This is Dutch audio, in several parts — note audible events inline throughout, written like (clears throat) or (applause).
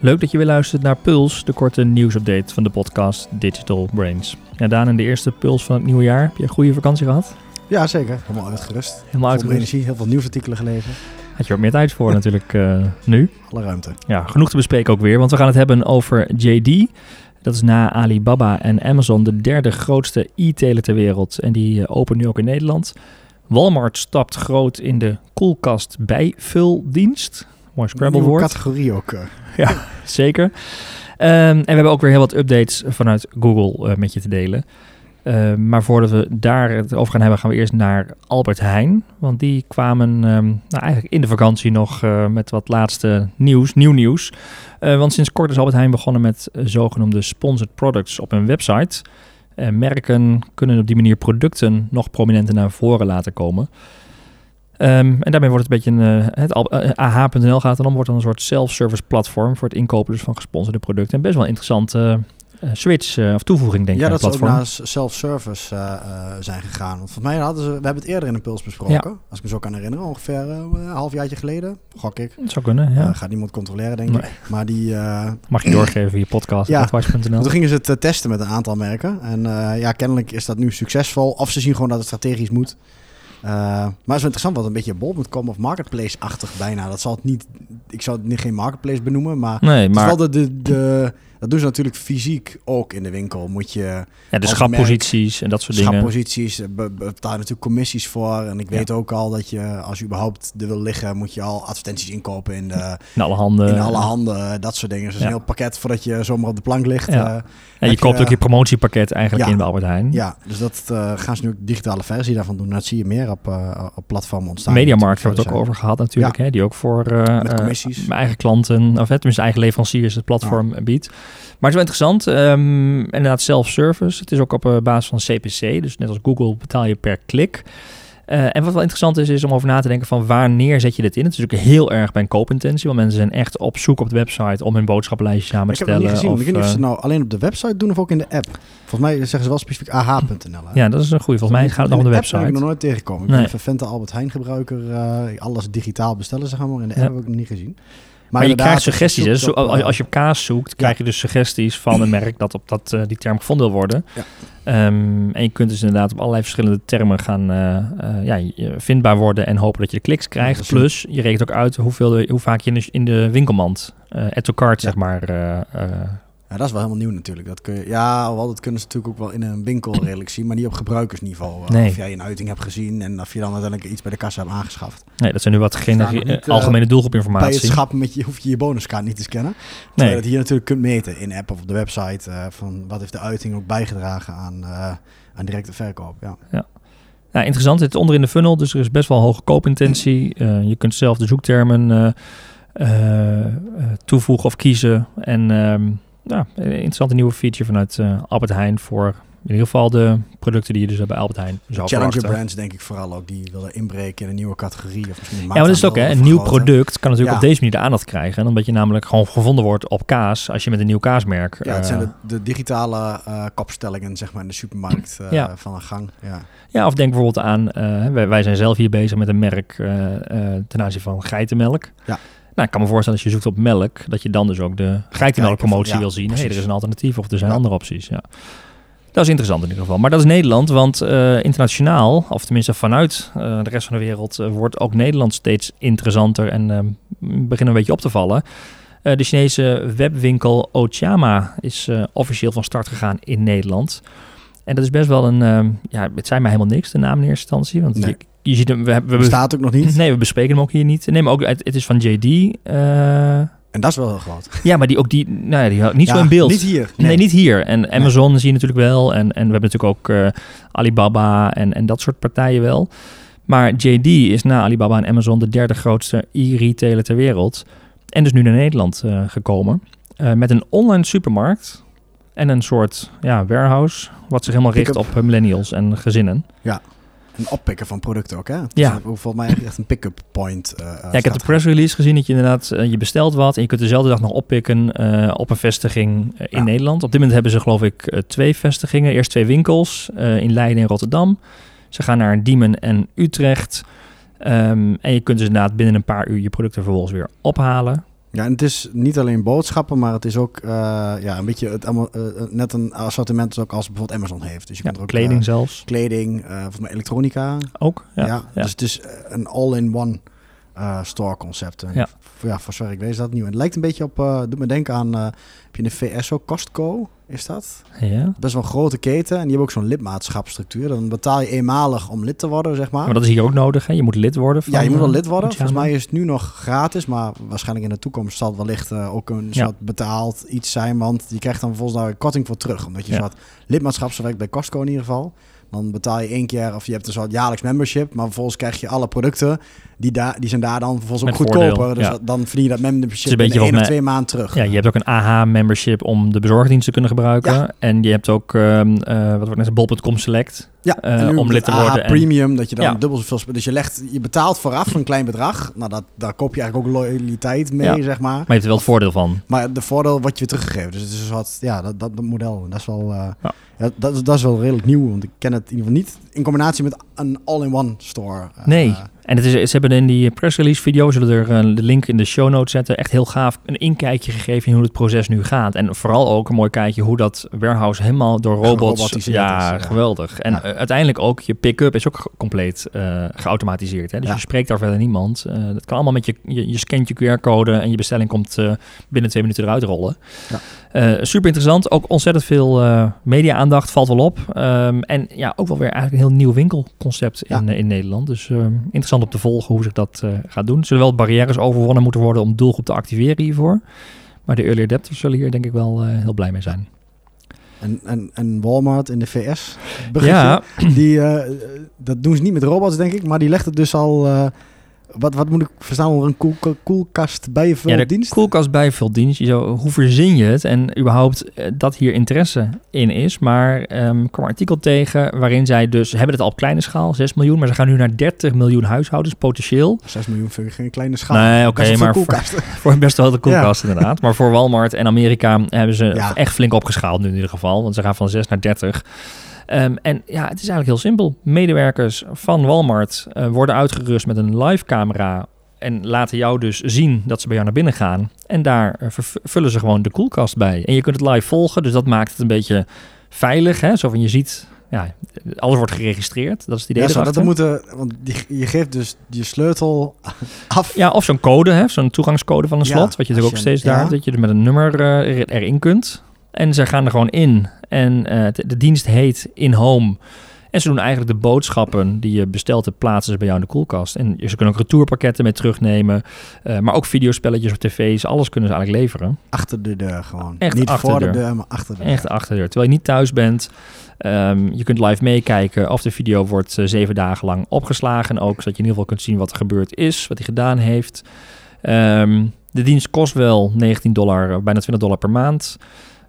Leuk dat je weer luistert naar Puls, de korte nieuwsupdate van de podcast Digital Brains. Ja, Daan, in de eerste Puls van het nieuwe jaar. Heb je een goede vakantie gehad? Ja, zeker. Helemaal uitgerust. Helemaal uitgerust. energie, heel veel nieuwsartikelen gelezen. Had je wat meer tijd voor natuurlijk eh, nu. Alle ruimte. Ja, genoeg te bespreken ook weer, want we gaan het hebben over JD. Dat is na Alibaba en Amazon de derde grootste e-tailer ter wereld. En die eh, opent nu ook in Nederland. Walmart stapt groot in de koelkast bijvuldienst. Mooi Scrabble Nieuwe woord. categorie ook. eh. Ja, zeker. Ehm, en we hebben ook weer heel wat updates vanuit Google eh, met je te delen. Ehm, maar voordat we daar het over gaan hebben, gaan we eerst naar Albert Heijn. Want die kwamen ehm, nou, eigenlijk in de vakantie nog eh, met wat laatste nieuws, nieuw nieuws. Eh, want sinds kort is Albert Heijn begonnen met zogenoemde sponsored products op hun website. Merken kunnen op die manier producten nog prominenter naar voren laten komen. Ehm, en daarmee wordt het een beetje een, eh, het al- eh, AH.nl gaat dan om, wordt dan een soort self-service platform voor het inkopen dus van gesponsorde producten. En best wel een interessante eh, switch of toevoeging denk ik Ja, dat ze ook naar self-service zijn gegaan. Want volgens mij hadden ze, we hebben het eerder in een puls besproken. Als ik me zo kan herinneren, ongeveer een half jaartje geleden. Gok ik. Het zou kunnen, ja. Gaat niemand controleren, denk Nee. ik. Maar die, Mag je doorgeven via podcast Ja. toen gingen ze het testen met een aantal merken. En ja, kennelijk is dat nu succesvol. Of ze zien gewoon dat het strategisch moet. Eh, maar het is wel interessant wat een beetje bol.com of marketplace-achtig bijna. Dat zal het niet, ik zou het niet geen marketplace benoemen, maar Nee, Het is wel de, de, de, dat doen ze natuurlijk fysiek ook in de winkel. Moet je ja, de als schapposities en dat soort dingen. schapposities, eh, be, betaal natuurlijk commissies voor. En ik Ja. weet ook al dat je, als je überhaupt er wil liggen, moet je al advertenties inkopen in, de, (laughs) In alle handen. in alle handen, dat soort dingen. Dus Ja. een heel pakket voordat je zomaar op de plank ligt. Ja. eh, en je koopt je- ook je promotiepakket eigenlijk in bij Albert Heijn. ja, dus dat eh, gaan ze nu ook digitale versie daarvan doen. Dat zie je meer op, eh, op platformen ontstaan. Mediamarkt hebben we het ook over gehad natuurlijk. Hè, die ook voor eh, eh, mijn eigen klanten, of tenminste eigen leveranciers het platform biedt. Maar het is wel interessant. ehm, inderdaad, self-service. Het is ook op eh, basis van CPC. Dus net als Google betaal je per klik. Eh, en wat wel interessant is, is om over na te denken van wanneer zet je dit in. Het is natuurlijk heel erg bij een koopintentie. Want mensen zijn echt op zoek op de website om hun boodschappenlijstje samen te ik heb het stellen. niet gezien. of, ik weet niet of ze eh, nou alleen op de website doen of ook in de app. Volgens mij zeggen ze wel specifiek ah.nl. ja, dat is een goede. Volgens mij gaat het nog op de In app heb ik nog website. nooit tegengekomen. Ik Nee. ben een vervente Albert Heijn gebruiker. eh, alles digitaal bestellen, zeg maar. In de app Ja. heb ik nog niet gezien. Maar, je krijgt suggesties. Als je Zo, op, als, als je op kaas zoekt, krijg je dus suggesties van een merk dat op dat, eh, die term gevonden wil worden. Ja. Ehm, en je kunt dus inderdaad op allerlei verschillende termen gaan eh, eh, ja, vindbaar worden en hopen dat je de kliks krijgt. Plus, je rekent ook uit hoeveel, hoe vaak je in de, in de winkelmand, add to cart, zeg maar, Ja, dat is wel helemaal nieuw natuurlijk. Dat kun je, ja, wel, dat kunnen ze natuurlijk ook wel in een winkel (clears throat) redelijk zien, maar niet op gebruikersniveau. Eh, Nee. Of jij een uiting hebt gezien en of je dan uiteindelijk iets bij de kassa hebt aangeschaft. nee, dat zijn nu wat geen nog niet, eh, algemene Bij het doelgroepinformatie. schappen met je, hoef je je bonuskaart niet te scannen. Terwijl Nee. je dat hier natuurlijk kunt meten in app of op de website. eh, van wat heeft de uiting ook bijgedragen aan, eh, aan directe verkoop. Ja. Ja, interessant. Het is onder in de funnel, dus er is best wel hoge koopintentie. (clears throat) Eh, je kunt zelf de zoektermen eh, eh, eh, toevoegen of kiezen. En ehm, ja, een interessante nieuwe feature vanuit eh, Albert Heijn voor in ieder geval de producten die je dus bij Albert Heijn zou Challenger verwachten. brands denk ik vooral ook. Die willen inbreken in een nieuwe categorie. Of misschien een Ja, maar dat is ook, hè. Een nieuw product kan natuurlijk Ja. op deze manier de aandacht krijgen. En omdat je namelijk gewoon gevonden wordt op kaas, als je met een nieuw kaasmerk... Ja, het zijn eh, de, de digitale eh kopstellingen zeg maar, in de supermarkt Ja. van een gang. Ja. Ja, of denk bijvoorbeeld aan, wij, wij zijn zelf hier bezig met een merk ten aanzien van geitenmelk. Ja. Nou, ik kan me voorstellen als je zoekt op melk, dat je dan dus ook de geitenmelkpromotie van, wil zien. Precies. er is een alternatief of er zijn Ja. andere opties. Ja. Dat is interessant in ieder geval. Maar dat is Nederland, want eh, internationaal, of tenminste vanuit eh, de rest van de wereld, eh, wordt ook Nederland steeds interessanter en eh, beginnen een beetje op te vallen. De Chinese webwinkel Ochama is officieel van start gegaan in Nederland. En dat is best wel een, ehm, ja, het zijn maar helemaal niks, de naam in eerste instantie. Want Nee. je, je ziet hem, we, Bestaat ook nog niet. Nee, we bespreken hem ook hier niet. Nee, maar ook, het, het is van JD. eh, En dat is wel heel groot. ja, maar die ook die, nou ja, die niet Ja, zo in beeld. Niet hier. Nee. niet hier. En Amazon zie je natuurlijk wel. En, en we hebben natuurlijk ook eh, Alibaba en, en dat soort partijen wel. Maar JD is na Alibaba en Amazon de derde grootste e-retailer ter wereld. En dus nu naar Nederland eh, gekomen. Met een online supermarkt en een soort ja, warehouse. Wat zich helemaal richt op millennials en gezinnen. Een oppikken van producten ook, hè? Dus Ja. dat is Volgens mij echt een pick-up point. eh, Ja, ik heb de press release gezien dat je inderdaad, eh, je bestelt wat en je kunt dezelfde dag nog oppikken eh, op een vestiging eh, in Ja. Nederland. Op dit moment hebben ze geloof ik eh, twee vestigingen. Eerst twee winkels eh, in Leiden en Rotterdam. Ze gaan naar Diemen en Utrecht. Ehm, en je kunt dus inderdaad binnen een paar uur je producten vervolgens weer ophalen. Ja, en het is niet alleen boodschappen, maar het is ook eh, ja, een beetje het, allemaal, eh, net een assortiment ook als bijvoorbeeld Amazon heeft. Dus je Ja, kunt er ook kleding zelfs. kleding, volgens mij elektronica. Ook. Ja, Ja. ja. dus het is een all-in-one store concept. En Ja. ja, voor zover ik weet is dat nieuw. En het lijkt een beetje op, doet me denken aan, heb je in de VS ook Costco, is dat? Ja. Best wel een grote keten en die hebben ook zo'n lidmaatschapstructuur. Dan betaal je eenmalig om lid te worden, zeg maar. Maar dat is hier ook nodig. Hè? Je moet lid worden. Van, Ja, je moet wel eh, lid worden. Volgens mij is het nu nog gratis, maar waarschijnlijk in de toekomst zal het wellicht eh, ook een Ja. soort betaald iets zijn, want je krijgt dan volgens daar een korting voor terug, omdat je Ja. een soort lidmaatschap, zo werkt bij Costco in ieder geval. Dan betaal je één keer, of je hebt een soort jaarlijks membership, maar vervolgens krijg je alle producten, die, daar die zijn daar dan vervolgens ook goedkoper. voordeel, Dus ja. dan verdien je dat membership een beetje in één of twee maanden terug. Ja, je hebt ook een AH-membership om de bezorgdienst te kunnen gebruiken. Ja. En je hebt ook, eh, wat wordt net bol.com Select. Ja, nu om lid te worden en- Premium, dat je dan Ja. dubbel zoveel... Dus je, legt, je betaalt vooraf een klein bedrag. Nou, dat, daar koop je eigenlijk ook loyaliteit mee, Ja. zeg maar. Maar je hebt er wel het voordeel van. Maar de voordeel wordt je weer teruggegeven. Dus het is soort, ja, dat, dat, dat model. Dat is wel, eh, Ja. ja. dat, dat is wel redelijk nieuw. Want ik ken het in ieder geval niet in combinatie met een all-in-one store. eh, Nee. En het is, ze hebben in die press release video, zullen er eh, de link in de show notes zetten, echt heel gaaf een inkijkje gegeven in hoe het proces nu gaat. En vooral ook een mooi kijkje hoe dat warehouse helemaal door robots, ja, is, ja. geweldig. En Ja. eh, uiteindelijk ook je pick-up is ook compleet eh, geautomatiseerd. Hè? Dus Ja. je spreekt daar verder niemand. Eh, dat kan allemaal met je, je, je scant je QR-code en je bestelling komt binnen twee minuten eruit rollen. Ja. Super interessant. Ook ontzettend veel media-aandacht valt wel op. Ehm, en ja, ook wel weer eigenlijk een heel nieuw winkelconcept in, in Nederland. Dus ehm, interessant om te volgen hoe zich dat eh, gaat doen. Er zullen wel barrières overwonnen moeten worden om doelgroep te activeren hiervoor. Maar de early adapters zullen hier denk ik wel eh, heel blij mee zijn. en, en, en Walmart in de VS. Ja, Die, eh, dat doen ze niet met robots, denk ik. Maar die legt het dus al... wat, wat moet ik verstaan onder een koel, koelkast bij je ja, koelkast bijvuldienst. Zo, hoe verzin je het? En überhaupt eh, dat hier interesse in is. Maar ehm ik kwam een artikel tegen waarin zij dus... Hebben het al op kleine schaal, 6 miljoen. Maar ze gaan nu naar 30 miljoen huishoudens potentieel. 6 miljoen vind ik geen kleine schaal. Nee, oké, maar voor-. (laughs) Voor best wel de koelkast inderdaad. Maar voor Walmart en Amerika hebben ze Ja. echt flink opgeschaald nu in ieder geval. Want ze gaan van 6 naar 30. Ehm, en ja, het is eigenlijk heel simpel. Medewerkers van Walmart eh, worden uitgerust met een live camera. En laten jou dus zien dat ze bij jou naar binnen gaan. En daar eh, vullen ze gewoon de koelkast bij. En je kunt het live volgen. Dus dat maakt het een beetje veilig. Hè? Zo van je ziet, ja, alles wordt geregistreerd. Dat is het idee Ja, dat moeten, want je geeft dus je sleutel (laughs) af. Ja, of zo'n code, zo'n toegangscode van een Ja, slot. wat je natuurlijk ook steeds je- daar, ja. dat je er met een nummer eh, er- erin kunt. En ze gaan er gewoon in. En eh, de, de dienst heet In-Home. En ze doen eigenlijk de boodschappen die je bestelt te plaatsen ze bij jou in de koelkast. En ze kunnen ook retourpakketten mee terugnemen. eh, maar ook videospelletjes op tv's. Alles kunnen ze eigenlijk leveren. Achter de deur gewoon. Echt Niet achter voor de de deur. deur, maar achter de Echt deur. achter de deur. Terwijl je niet thuis bent. Ehm, je kunt live meekijken of de video wordt eh, zeven dagen lang opgeslagen. En ook zodat je in ieder geval kunt zien wat er gebeurd is, wat hij gedaan heeft. Ehm, de dienst kost wel 19 dollar, bijna 20 dollar per maand.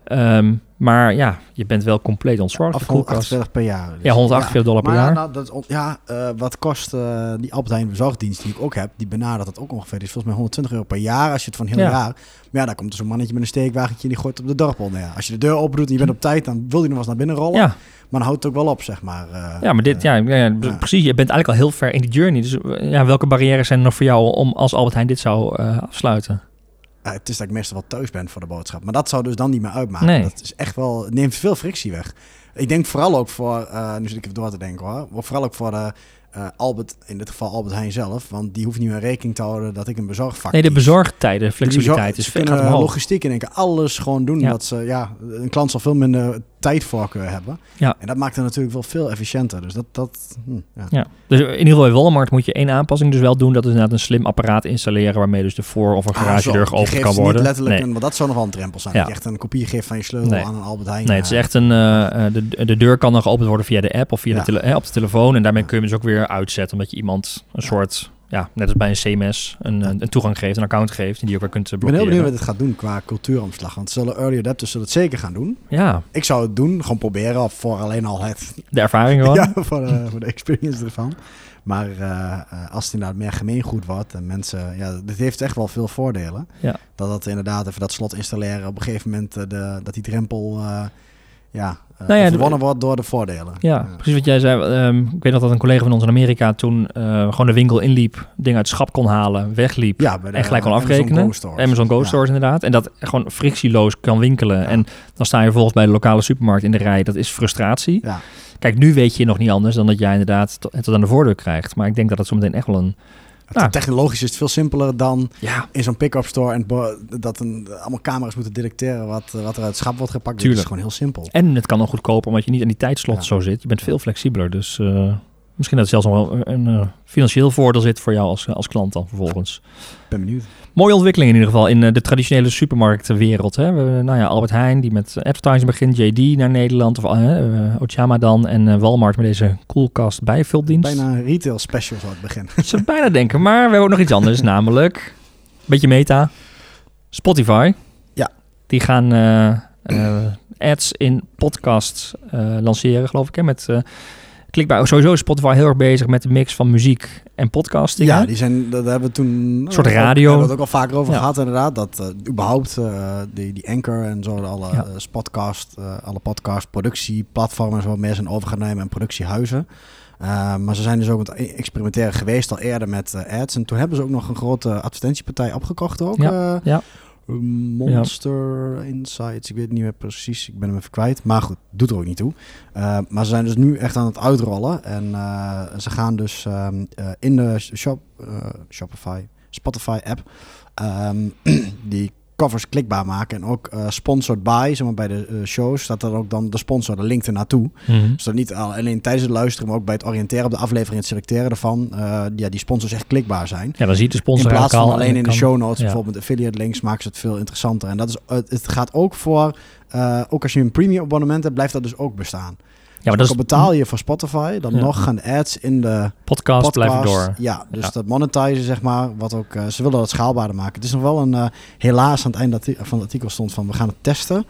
Ehm, maar ja, je bent wel compleet ontzorgd. Koelkast. 148 per jaar. Dus Ja, 148 dollar per maar jaar. Ja, nou, dat ja eh, wat kost eh, die Albert Heijn bezorgdienst die ik ook heb, die benadert dat ook ongeveer. Is volgens mij 120 euro per jaar als je het van heel Ja. jaar. Maar ja, daar komt er zo'n mannetje met een steekwagentje en die gooit op de dorpel. Ja, als je de deur open doet en je bent op tijd, dan wil hij nog wel eens naar binnen rollen. Ja, Maar dan houdt het ook wel op, zeg maar. eh, ja, maar dit, ja, ja, ja, ja. precies. Je bent eigenlijk al heel ver in die journey. Dus ja, welke barrières zijn er nog voor jou om als Albert Heijn dit zou afsluiten? Ja, het is dat ik meestal wel thuis ben voor de boodschap. Maar dat zou dus dan niet meer uitmaken. Nee. Dat is echt wel, het neemt veel frictie weg. Ik denk vooral ook voor, eh, nu zit ik even door te denken hoor, vooral ook voor de eh, Albert, in dit geval Albert Heijn zelf, want die hoeft niet meer rekening te houden dat ik een bezorgvak Nee, de bezorgtijden, flexibiliteit is gaat kunnen logistiek één keer alles gewoon doen. Ja. Dat ze, ja, een klant zal veel minder tijdvoorkeur hebben. Ja. En dat maakt het natuurlijk wel veel efficiënter. Dus dat, dat hm, ja. Ja, dus in ieder geval bij Walmart moet je één aanpassing dus wel doen. Dat is inderdaad een slim apparaat installeren waarmee dus de voor- of een Ah, garagedeur geopend kan worden. Niet letterlijk nee. een, want dat zou nog wel een drempel zijn. Ja. Dat je echt een kopie geeft van je sleutel Nee. aan een Albert Heijn. nee, het is eh, echt een. eh, de, de deur kan dan geopend worden via de app of via de tele- hè, op de telefoon. En daarmee kun je dus ook weer uitzetten. Omdat je iemand een soort. Ja, net als bij een CMS een, een, toegang geeft, een account geeft. En die ook weer kunt eh, Ik ben heel blokkeren. benieuwd wat het gaat doen qua cultuuromslag. Want zullen early adapters zullen het zeker gaan doen. Ja, Ik zou het doen, gewoon proberen. Of voor alleen al het. de ervaring gewoon. (laughs) Ja, voor de, voor de experience ervan. Maar eh, eh, als het inderdaad meer gemeengoed wordt en mensen, ja, dit heeft echt wel veel voordelen. Ja. Dat dat inderdaad even dat slot installeren op een gegeven moment, eh, de, dat die drempel, eh, ja, eh, Nou ja, wordt door de voordelen. Ja, precies wat jij zei. Ehm, ik weet nog dat een collega van ons in Amerika toen eh, gewoon de winkel inliep, dingen uit het schap kon halen, wegliep. Ja, bij de En gelijk kon Amazon afrekenen. Go stores. Amazon Go. Stores inderdaad. En dat gewoon frictieloos kan winkelen. En dan sta je vervolgens bij de lokale supermarkt in de rij. Dat is frustratie. Ja. Kijk, nu weet je nog niet anders dan dat jij inderdaad het tot aan de voordeur krijgt. Maar ik denk dat het zometeen echt wel een... Nou. Technologisch is het veel simpeler dan Ja, in zo'n pick-up store en dat een, allemaal camera's moeten detecteren wat, wat er uit het schap wordt gepakt. Tuurlijk. is gewoon heel simpel. en het kan nog goedkoper omdat je niet aan die tijdslot Ja. zo zit. Je bent veel flexibeler. Dus eh, misschien dat het zelfs nog wel een, een, eh, financieel voordeel zit voor jou als, als klant dan vervolgens. ben benieuwd. Mooie ontwikkeling in ieder geval in eh, de traditionele supermarktwereld. Hè. We, nou ja, Albert Heijn die met advertising begint, JD naar Nederland, of eh eh, Ochama dan en eh, Walmart met deze Coolcast bijvuldienst. Bijna een retail special zou het beginnen. Ik zou bijna denken, maar we hebben ook nog iets anders, (laughs) namelijk beetje meta, Spotify. Ja. Die gaan eh, eh, ads in podcasts eh, lanceren, geloof ik. Hè, met eh klikbaar. Sowieso is Spotify heel erg bezig met de mix van muziek en podcasting. Ja, die zijn, dat hebben we toen... Een soort radio. Daar hebben we het ook al vaker over Ja. gehad inderdaad. Dat eh, überhaupt eh, die, die Anchor en zo, alle Ja. eh, podcast, alle podcast productieplatformen en zo meer zijn over gaan nemen en productiehuizen. Eh, maar ze zijn dus ook met experimenteren geweest al eerder met ads. En toen hebben ze ook nog een grote advertentiepartij opgekocht ook. Ja, ja. Monster Insights, ik weet het niet meer precies, ik ben hem even kwijt. Maar goed, doet er ook niet toe. Uh, maar ze zijn dus nu echt aan het uitrollen. En uh, ze gaan dus um, uh, in de shop, Shopify, Spotify app um, (clears throat) die covers klikbaar maken. En ook uh, sponsored by, zeg maar bij de uh, shows, staat er ook dan de sponsor, de link ernaartoe. Mhm. Dus dat niet alleen tijdens het luisteren, maar ook bij het oriënteren op de aflevering, het selecteren ervan, uh, ja, die sponsors echt klikbaar zijn. Ja, dan ziet de sponsor In plaats van al alleen in de show notes, ja. bijvoorbeeld met affiliate links, maken ze het veel interessanter. En dat is, het gaat ook voor, ook als je een premium abonnement hebt, blijft dat dus ook bestaan. Ja, maar Dus dat is betaal je voor Spotify, dan Ja. nog gaan ads in de podcast, podcast. blijven door. Ja, dus Ja. dat monetizen, zeg maar, wat ook, eh, ze willen dat schaalbaarder maken. Het is nog wel een, eh, helaas aan het einde van het artikel stond van, we gaan het testen.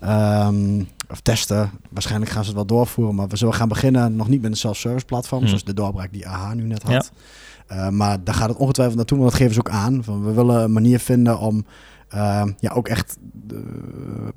Ehm, of testen, waarschijnlijk gaan ze het wel doorvoeren, maar we zullen gaan beginnen nog niet met een self-service platform, Hmm. zoals de doorbraak die AH nu net had. Eh, maar daar gaat het ongetwijfeld naartoe, want dat geven ze ook aan. Van, we willen een manier vinden om ehm, ja, ook echt de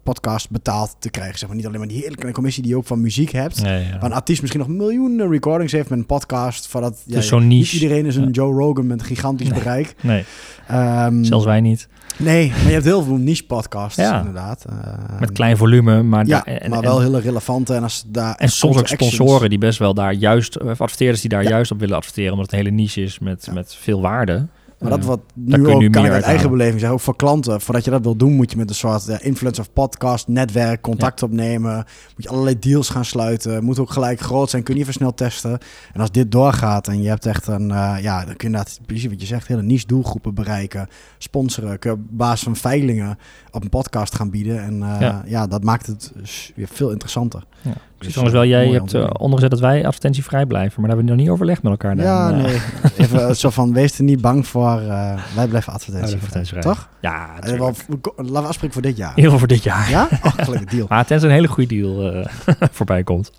podcast betaald te krijgen. Zeg maar niet alleen maar die hele kleine commissie die je ook van muziek hebt. Nee, ja. Waar een artiest misschien nog miljoenen recordings heeft met een podcast. Ja, is zo'n niet iedereen is een Ja. Joe Rogan met een gigantisch Nee. bereik. nee, Ehm, zelfs wij niet. Nee, maar je hebt heel veel niche podcasts Ja. inderdaad. Eh, Met klein volume, maar, Ja, en, maar en- wel hele relevante. En, als daar En soms ook actions- sponsoren die best wel daar juist, of adverteerders die daar Ja. juist op willen adverteren, omdat het een hele niche is met, met veel waarde. Maar dat wat nu ook, kan ik uit eigen beleving zeggen, ook voor klanten. Voordat je dat wil doen, moet je met een soort ja, influencer of podcast, netwerk, contact opnemen. Moet je allerlei deals gaan sluiten. Moet ook gelijk groot zijn, kun je even snel testen. En als dit doorgaat en je hebt echt een, eh, ja, dan kun je inderdaad, precies wat je zegt, hele niche doelgroepen bereiken. Sponsoren, kun je op basis van veilingen op een podcast gaan bieden. En eh, Ja. ja. dat maakt het weer veel interessanter. Ja. Dus, trouwens wel, eh, jij hebt eh, ondergezet dat wij advertentievrij blijven, maar daar hebben we nog niet overlegd met elkaar. Ja, dan, eh, nee. (laughs) Even zo van, wees er niet bang voor. eh, wij blijven advertentie. advertentievrij. Toch? Ja, Eh, wel, laten we afspreken voor dit jaar. in ieder geval voor dit jaar. Ja? Oh, gelukkig deal. (laughs) Maar tenzij een hele goede deal eh, (laughs) voorbij komt.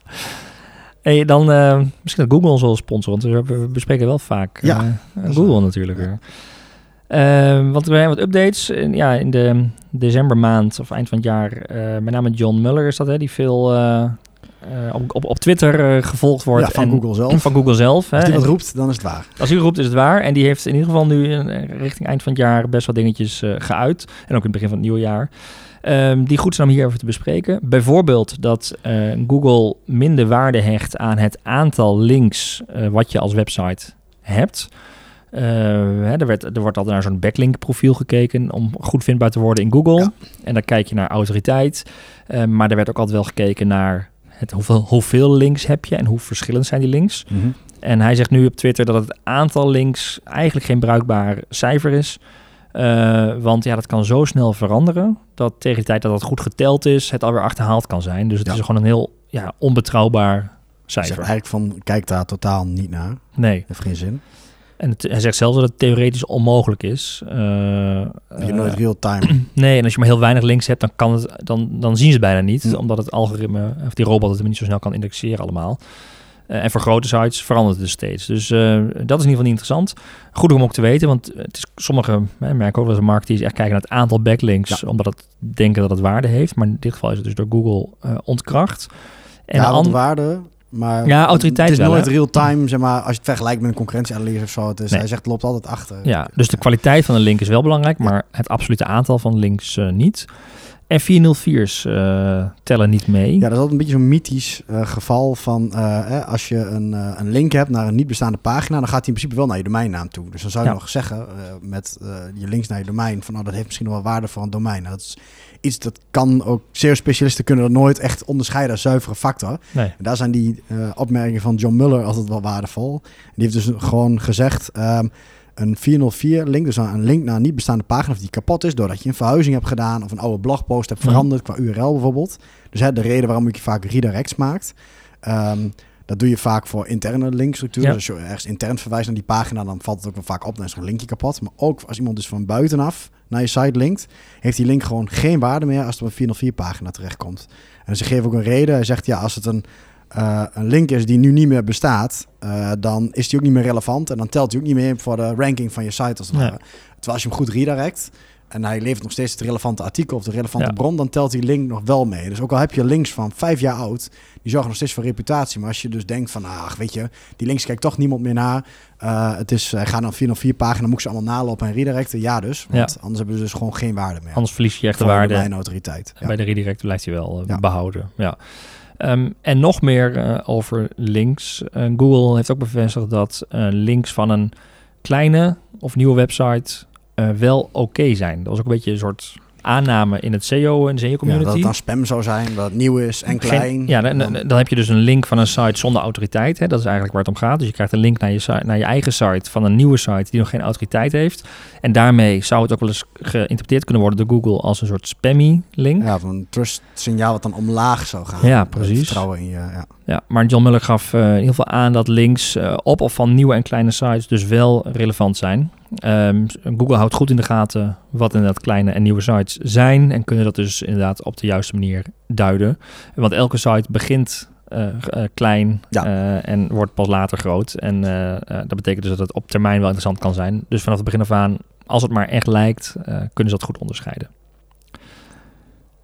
Hey, dan eh, misschien dat Google ons wel sponsor, want we, bespreken wel vaak Ja, eh, Google natuurlijk weer. Eh, want we hebben wat updates. In, ja, in de decembermaand of eind van het jaar, eh, met name John Muller is dat, hè, die veel eh, op, op, op Twitter eh, gevolgd wordt. Ja, van en- Google zelf. Van Google zelf. Hè, Als die wat roept, dan is het waar. als u roept is het waar. En die heeft in ieder geval nu eh, richting eind van het jaar best wel dingetjes geuit. En ook in het begin van het nieuwe jaar. Ehm, die goed zijn om hier even te bespreken. Bijvoorbeeld dat Google minder waarde hecht aan het aantal links wat je als website hebt. Eh, hè, er, werd, er wordt altijd naar zo'n backlink profiel gekeken om goed vindbaar te worden in Google. Ja. En dan kijk je naar autoriteit. Eh, maar er werd ook altijd wel gekeken naar het, hoeveel, hoeveel links heb je en hoe verschillend zijn die links. En hij zegt nu op Twitter dat het aantal links eigenlijk geen bruikbaar cijfer is. Eh, want ja, dat kan zo snel veranderen dat tegen de tijd dat het goed geteld is, het alweer achterhaald kan zijn. Dus het Ja. is gewoon een heel ja, onbetrouwbaar zeg cijfer. eigenlijk van, kijk daar totaal niet naar. Nee. Heeft geen zin. En het- hij zegt zelfs dat het theoretisch onmogelijk is. Eh, Je eh, nooit real time. (clears throat) nee, en als je maar heel weinig links hebt, dan, kan het, dan, dan zien ze het bijna niet. Hm. Omdat het algoritme, of die robot het niet zo snel kan indexeren allemaal. Eh, en voor grote sites verandert het dus steeds. Dus eh, dat is in ieder geval niet interessant. Goed om ook te weten, want het is, sommige hè, merken ook eens een marketeers echt kijken naar het aantal backlinks, omdat het denken dat het waarde heeft. Maar in dit geval is het dus door Google eh, ontkracht. En ja, an- waarde, maar ja, autoriteit het is wel, nooit real-time, zeg maar, als je het vergelijkt met een concurrentieanalyse of zo. Het is, Nee. Hij zegt, loopt altijd achter. Ja, dus de kwaliteit van een link is wel belangrijk, maar het absolute aantal van links eh, niet. En 404's eh, tellen niet mee. Ja, dat is altijd een beetje zo'n mythisch eh, geval van eh, als je een, een link hebt naar een niet bestaande pagina, dan gaat hij in principe wel naar je domeinnaam toe. Dus dan zou je Ja. nog zeggen met je links naar je domein van oh, dat heeft misschien wel waarde voor een domein. Nou, dat is iets dat kan ook zeer specialisten kunnen dat nooit echt onderscheiden als zuivere factor. Nee. En daar zijn die opmerkingen van John Muller altijd wel waardevol. Die heeft dus gewoon gezegd. ehm, een 404 link, dus een link naar een niet bestaande pagina of die kapot is doordat je een verhuizing hebt gedaan of een oude blogpost hebt Mhm. veranderd qua URL bijvoorbeeld. Dus hè, de reden waarom je vaak redirects maakt. Ehm, dat doe je vaak voor interne linkstructuur. Ja. Dus als je ergens intern verwijst naar die pagina, dan valt het ook wel vaak op. Dan is een linkje kapot. Maar ook als iemand dus van buitenaf naar je site linkt, heeft die link gewoon geen waarde meer als het op een 404 pagina terechtkomt. En ze geven ook een reden. Hij zegt ja, als het een, eh, een link is die nu niet meer bestaat, eh, dan is die ook niet meer relevant. En dan telt die ook niet meer voor de ranking van je site als het Nee. Terwijl als je hem goed redirect en hij levert nog steeds het relevante artikel of de relevante Ja. bron, dan telt die link nog wel mee. Dus ook al heb je links van vijf jaar oud, die zorgen nog steeds voor reputatie. Maar als je dus denkt van, ach weet je, die links kijkt toch niemand meer naar. Eh, het is, hij gaat naar een 404 pagina, moet ik ze allemaal nalopen en redirecten. Ja dus, want anders hebben ze dus gewoon geen waarde meer. Anders verlies je echt de waarde. mijn autoriteit. Ja. Bij de redirect blijft hij wel eh, behouden. Ja. Ehm, en nog meer eh, over links. Eh, Google heeft ook bevestigd dat eh, links van een kleine of nieuwe website wel oké zijn. Dat was ook een beetje een soort aanname in het SEO en de Ja, SEO-community. dat het dan spam zou zijn, dat het nieuw is en klein. Geen- ja, dan, dan, dan heb je dus een link van een site zonder autoriteit. Hè? Dat is eigenlijk waar het om gaat. Dus je krijgt een link naar je, site, naar je eigen site van een nieuwe site die nog geen autoriteit heeft. En daarmee zou het ook wel eens geïnterpreteerd kunnen worden door Google als een soort spammy link. Ja, van een trust signaal wat dan omlaag zou gaan. Ja, precies. Vertrouwen in je, ja. Ja, maar John Muller gaf in ieder geval aan dat links eh, op of van nieuwe en kleine sites dus wel relevant zijn. Ehm, Google houdt goed in de gaten wat inderdaad kleine en nieuwe sites zijn en kunnen dat dus inderdaad op de juiste manier duiden. Want elke site begint eh, eh, klein Ja. en wordt pas later groot. En dat betekent dus dat het op termijn wel interessant kan zijn. Dus vanaf het begin af aan, als het maar echt lijkt, kunnen ze dat goed onderscheiden.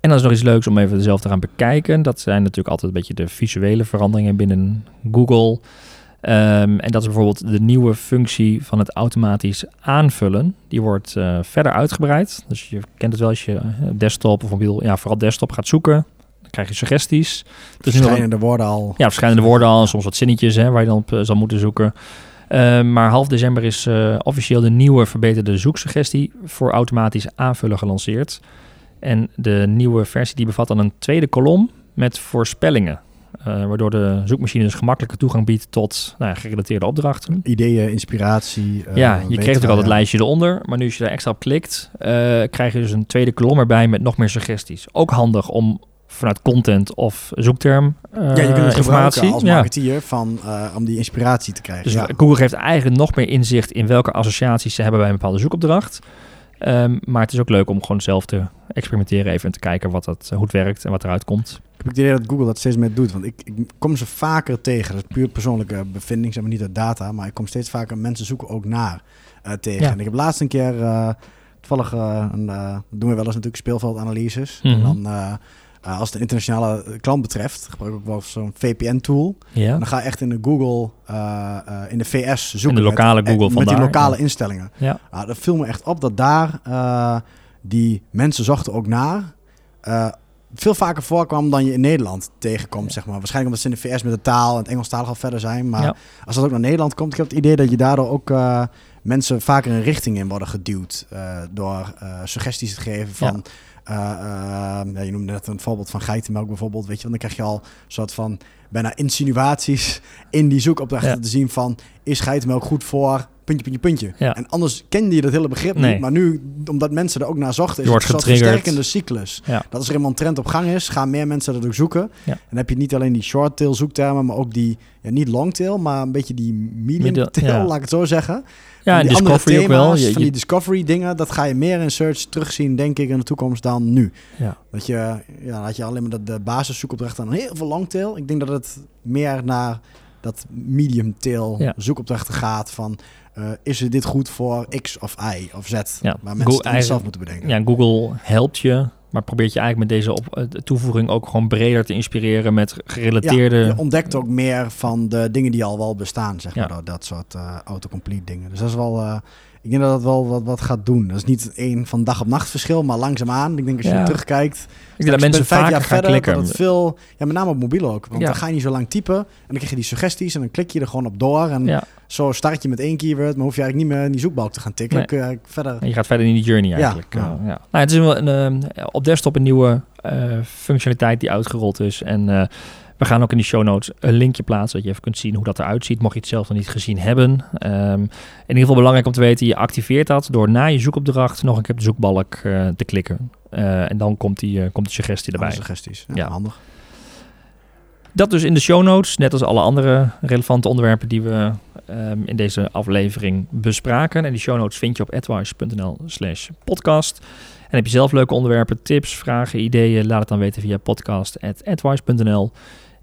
En dan is nog iets leuks om even zelf te gaan bekijken. Dat zijn natuurlijk altijd een beetje de visuele veranderingen binnen Google. Ehm, en dat is bijvoorbeeld de nieuwe functie van het automatisch aanvullen. Die wordt eh, verder uitgebreid. Dus je kent het wel als je eh, desktop of mobiel, ja, vooral desktop gaat zoeken. Dan krijg je suggesties. Dus Verschijnende woorden al. ja, verschillende woorden al, soms wat zinnetjes hè, waar je dan op eh, zal moeten zoeken. Eh, maar half december is officieel de nieuwe verbeterde zoeksuggestie voor automatisch aanvullen gelanceerd. En de nieuwe versie die bevat dan een tweede kolom met voorspellingen. eh, waardoor de zoekmachine dus gemakkelijke toegang biedt tot nou ja, gerelateerde opdrachten. Ideeën, inspiratie. eh, ja, je kreeg natuurlijk al het ja. lijstje eronder. Maar nu als je daar extra op klikt, eh, krijg je dus een tweede kolom erbij met nog meer suggesties. Ook handig om vanuit content of zoekterm Ja, je kunt het informatie. als Ja. marketeer van, eh, om die inspiratie te krijgen. Dus ja. Google geeft eigenlijk nog meer inzicht in welke associaties ze hebben bij een bepaalde zoekopdracht. Ehm, maar het is ook leuk om gewoon zelf te experimenteren even en te kijken wat dat, hoe het werkt en wat eruit komt. Ik heb het idee dat Google dat steeds meer doet. Want ik, ik kom ze vaker tegen. Dat is puur persoonlijke bevinding, zeg maar niet uit data. Maar ik kom steeds vaker mensen zoeken ook naar eh, tegen. Ja. En ik heb laatst een keer, eh, toevallig, eh, een, eh, doen we wel eens natuurlijk speelveldanalyses. Mhm. En dan, eh, als het een internationale klant betreft, gebruik ik ook wel zo'n VPN-tool. Ja, dan ga je echt in de Google, eh, eh, in de VS zoeken. In de lokale met, Google met die lokale ja. instellingen. ja. Ah, dat viel me echt op dat daar die mensen zochten ook naar. veel vaker voorkwam dan je in Nederland tegenkomt, Ja. zeg maar. Waarschijnlijk omdat ze in de VS met de taal en het Engelstalig al verder zijn. Maar als dat ook naar Nederland komt, ik heb het idee dat je daardoor ook mensen vaker een richting in worden geduwd. door suggesties te geven van... ja, je noemde net een voorbeeld van geitenmelk bijvoorbeeld, weet je. Want dan krijg je al een soort van bijna insinuaties in die zoekopdrachten Ja. te zien van... is geitenmelk goed voor puntje, puntje, puntje. Ja. En anders kende je dat hele begrip Nee. niet. Maar nu, omdat mensen er ook naar zochten, is het een versterkende cyclus. Ja. Dat als er eenmaal een trend op gang is, gaan meer mensen dat ook zoeken. Ja. En dan heb je niet alleen die short tail zoektermen, maar ook die, ja, niet long tail, maar een beetje die medium tail, laat ik het zo zeggen. ja en die andere Discovery ook wel. thema's, Je- van die discovery dingen, dat ga je meer in search terugzien, denk ik, in de toekomst dan nu. ja. Dat je, ja, dat je alleen maar de, de basiszoekopdrachten dan heel veel longtail. Ik denk dat het meer naar dat medium tail Ja. zoekopdrachten gaat van... eh, is dit goed voor X of Y of Z? Ja. Waar Go- mensen het zelf moeten bedenken. Ja, Google helpt je, maar probeert je eigenlijk met deze op, eh, toevoeging ook gewoon breder te inspireren met gerelateerde... Ja, je ontdekt ook meer van de dingen die al wel bestaan, zeg maar. Ja. Dat, dat soort eh, autocomplete dingen. Dus dat is wel... ik denk dat dat wel wat, wat gaat doen. Dat is niet één van dag op nacht verschil, maar langzaamaan. Ik denk als je Ja. terugkijkt... ik denk dat mensen vijf jaar gaan verder, klikken. dat veel... Ja, met name op mobiel ook. Want Ja. dan ga je niet zo lang typen. En dan krijg je die suggesties en dan klik je er gewoon op door. En Ja. zo start je met één keyword, maar hoef je eigenlijk niet meer in die zoekbalk te gaan tikken. Nee. Dan kun je eigenlijk verder... En je gaat verder in die journey eigenlijk. Ja, Ja. Nou, het is wel een, eh, op desktop een nieuwe eh, functionaliteit die uitgerold is. En eh, we gaan ook in de show notes een linkje plaatsen, dat je even kunt zien hoe dat eruit ziet, mocht je het zelf nog niet gezien hebben. Ehm, in ieder geval belangrijk om te weten, je activeert dat door na je zoekopdracht nog een keer op de zoekbalk eh, te klikken. Eh, en dan komt die, eh, komt die suggestie erbij. Alle suggesties. Ja, Ja. handig. Dat dus in de show notes, net als alle andere relevante onderwerpen die we ehm, in deze aflevering bespraken. En die show notes vind je op advice.nl slash podcast. En heb je zelf leuke onderwerpen, tips, vragen, ideeën, laat het dan weten via podcast.advice.nl.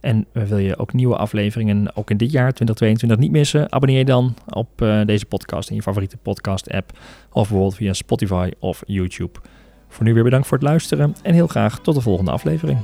En wil je ook nieuwe afleveringen, ook in dit jaar 2022, niet missen? Abonneer je dan op eh, deze podcast in je favoriete podcast app. Of bijvoorbeeld via Spotify of YouTube. Voor nu weer bedankt voor het luisteren en heel graag tot de volgende aflevering.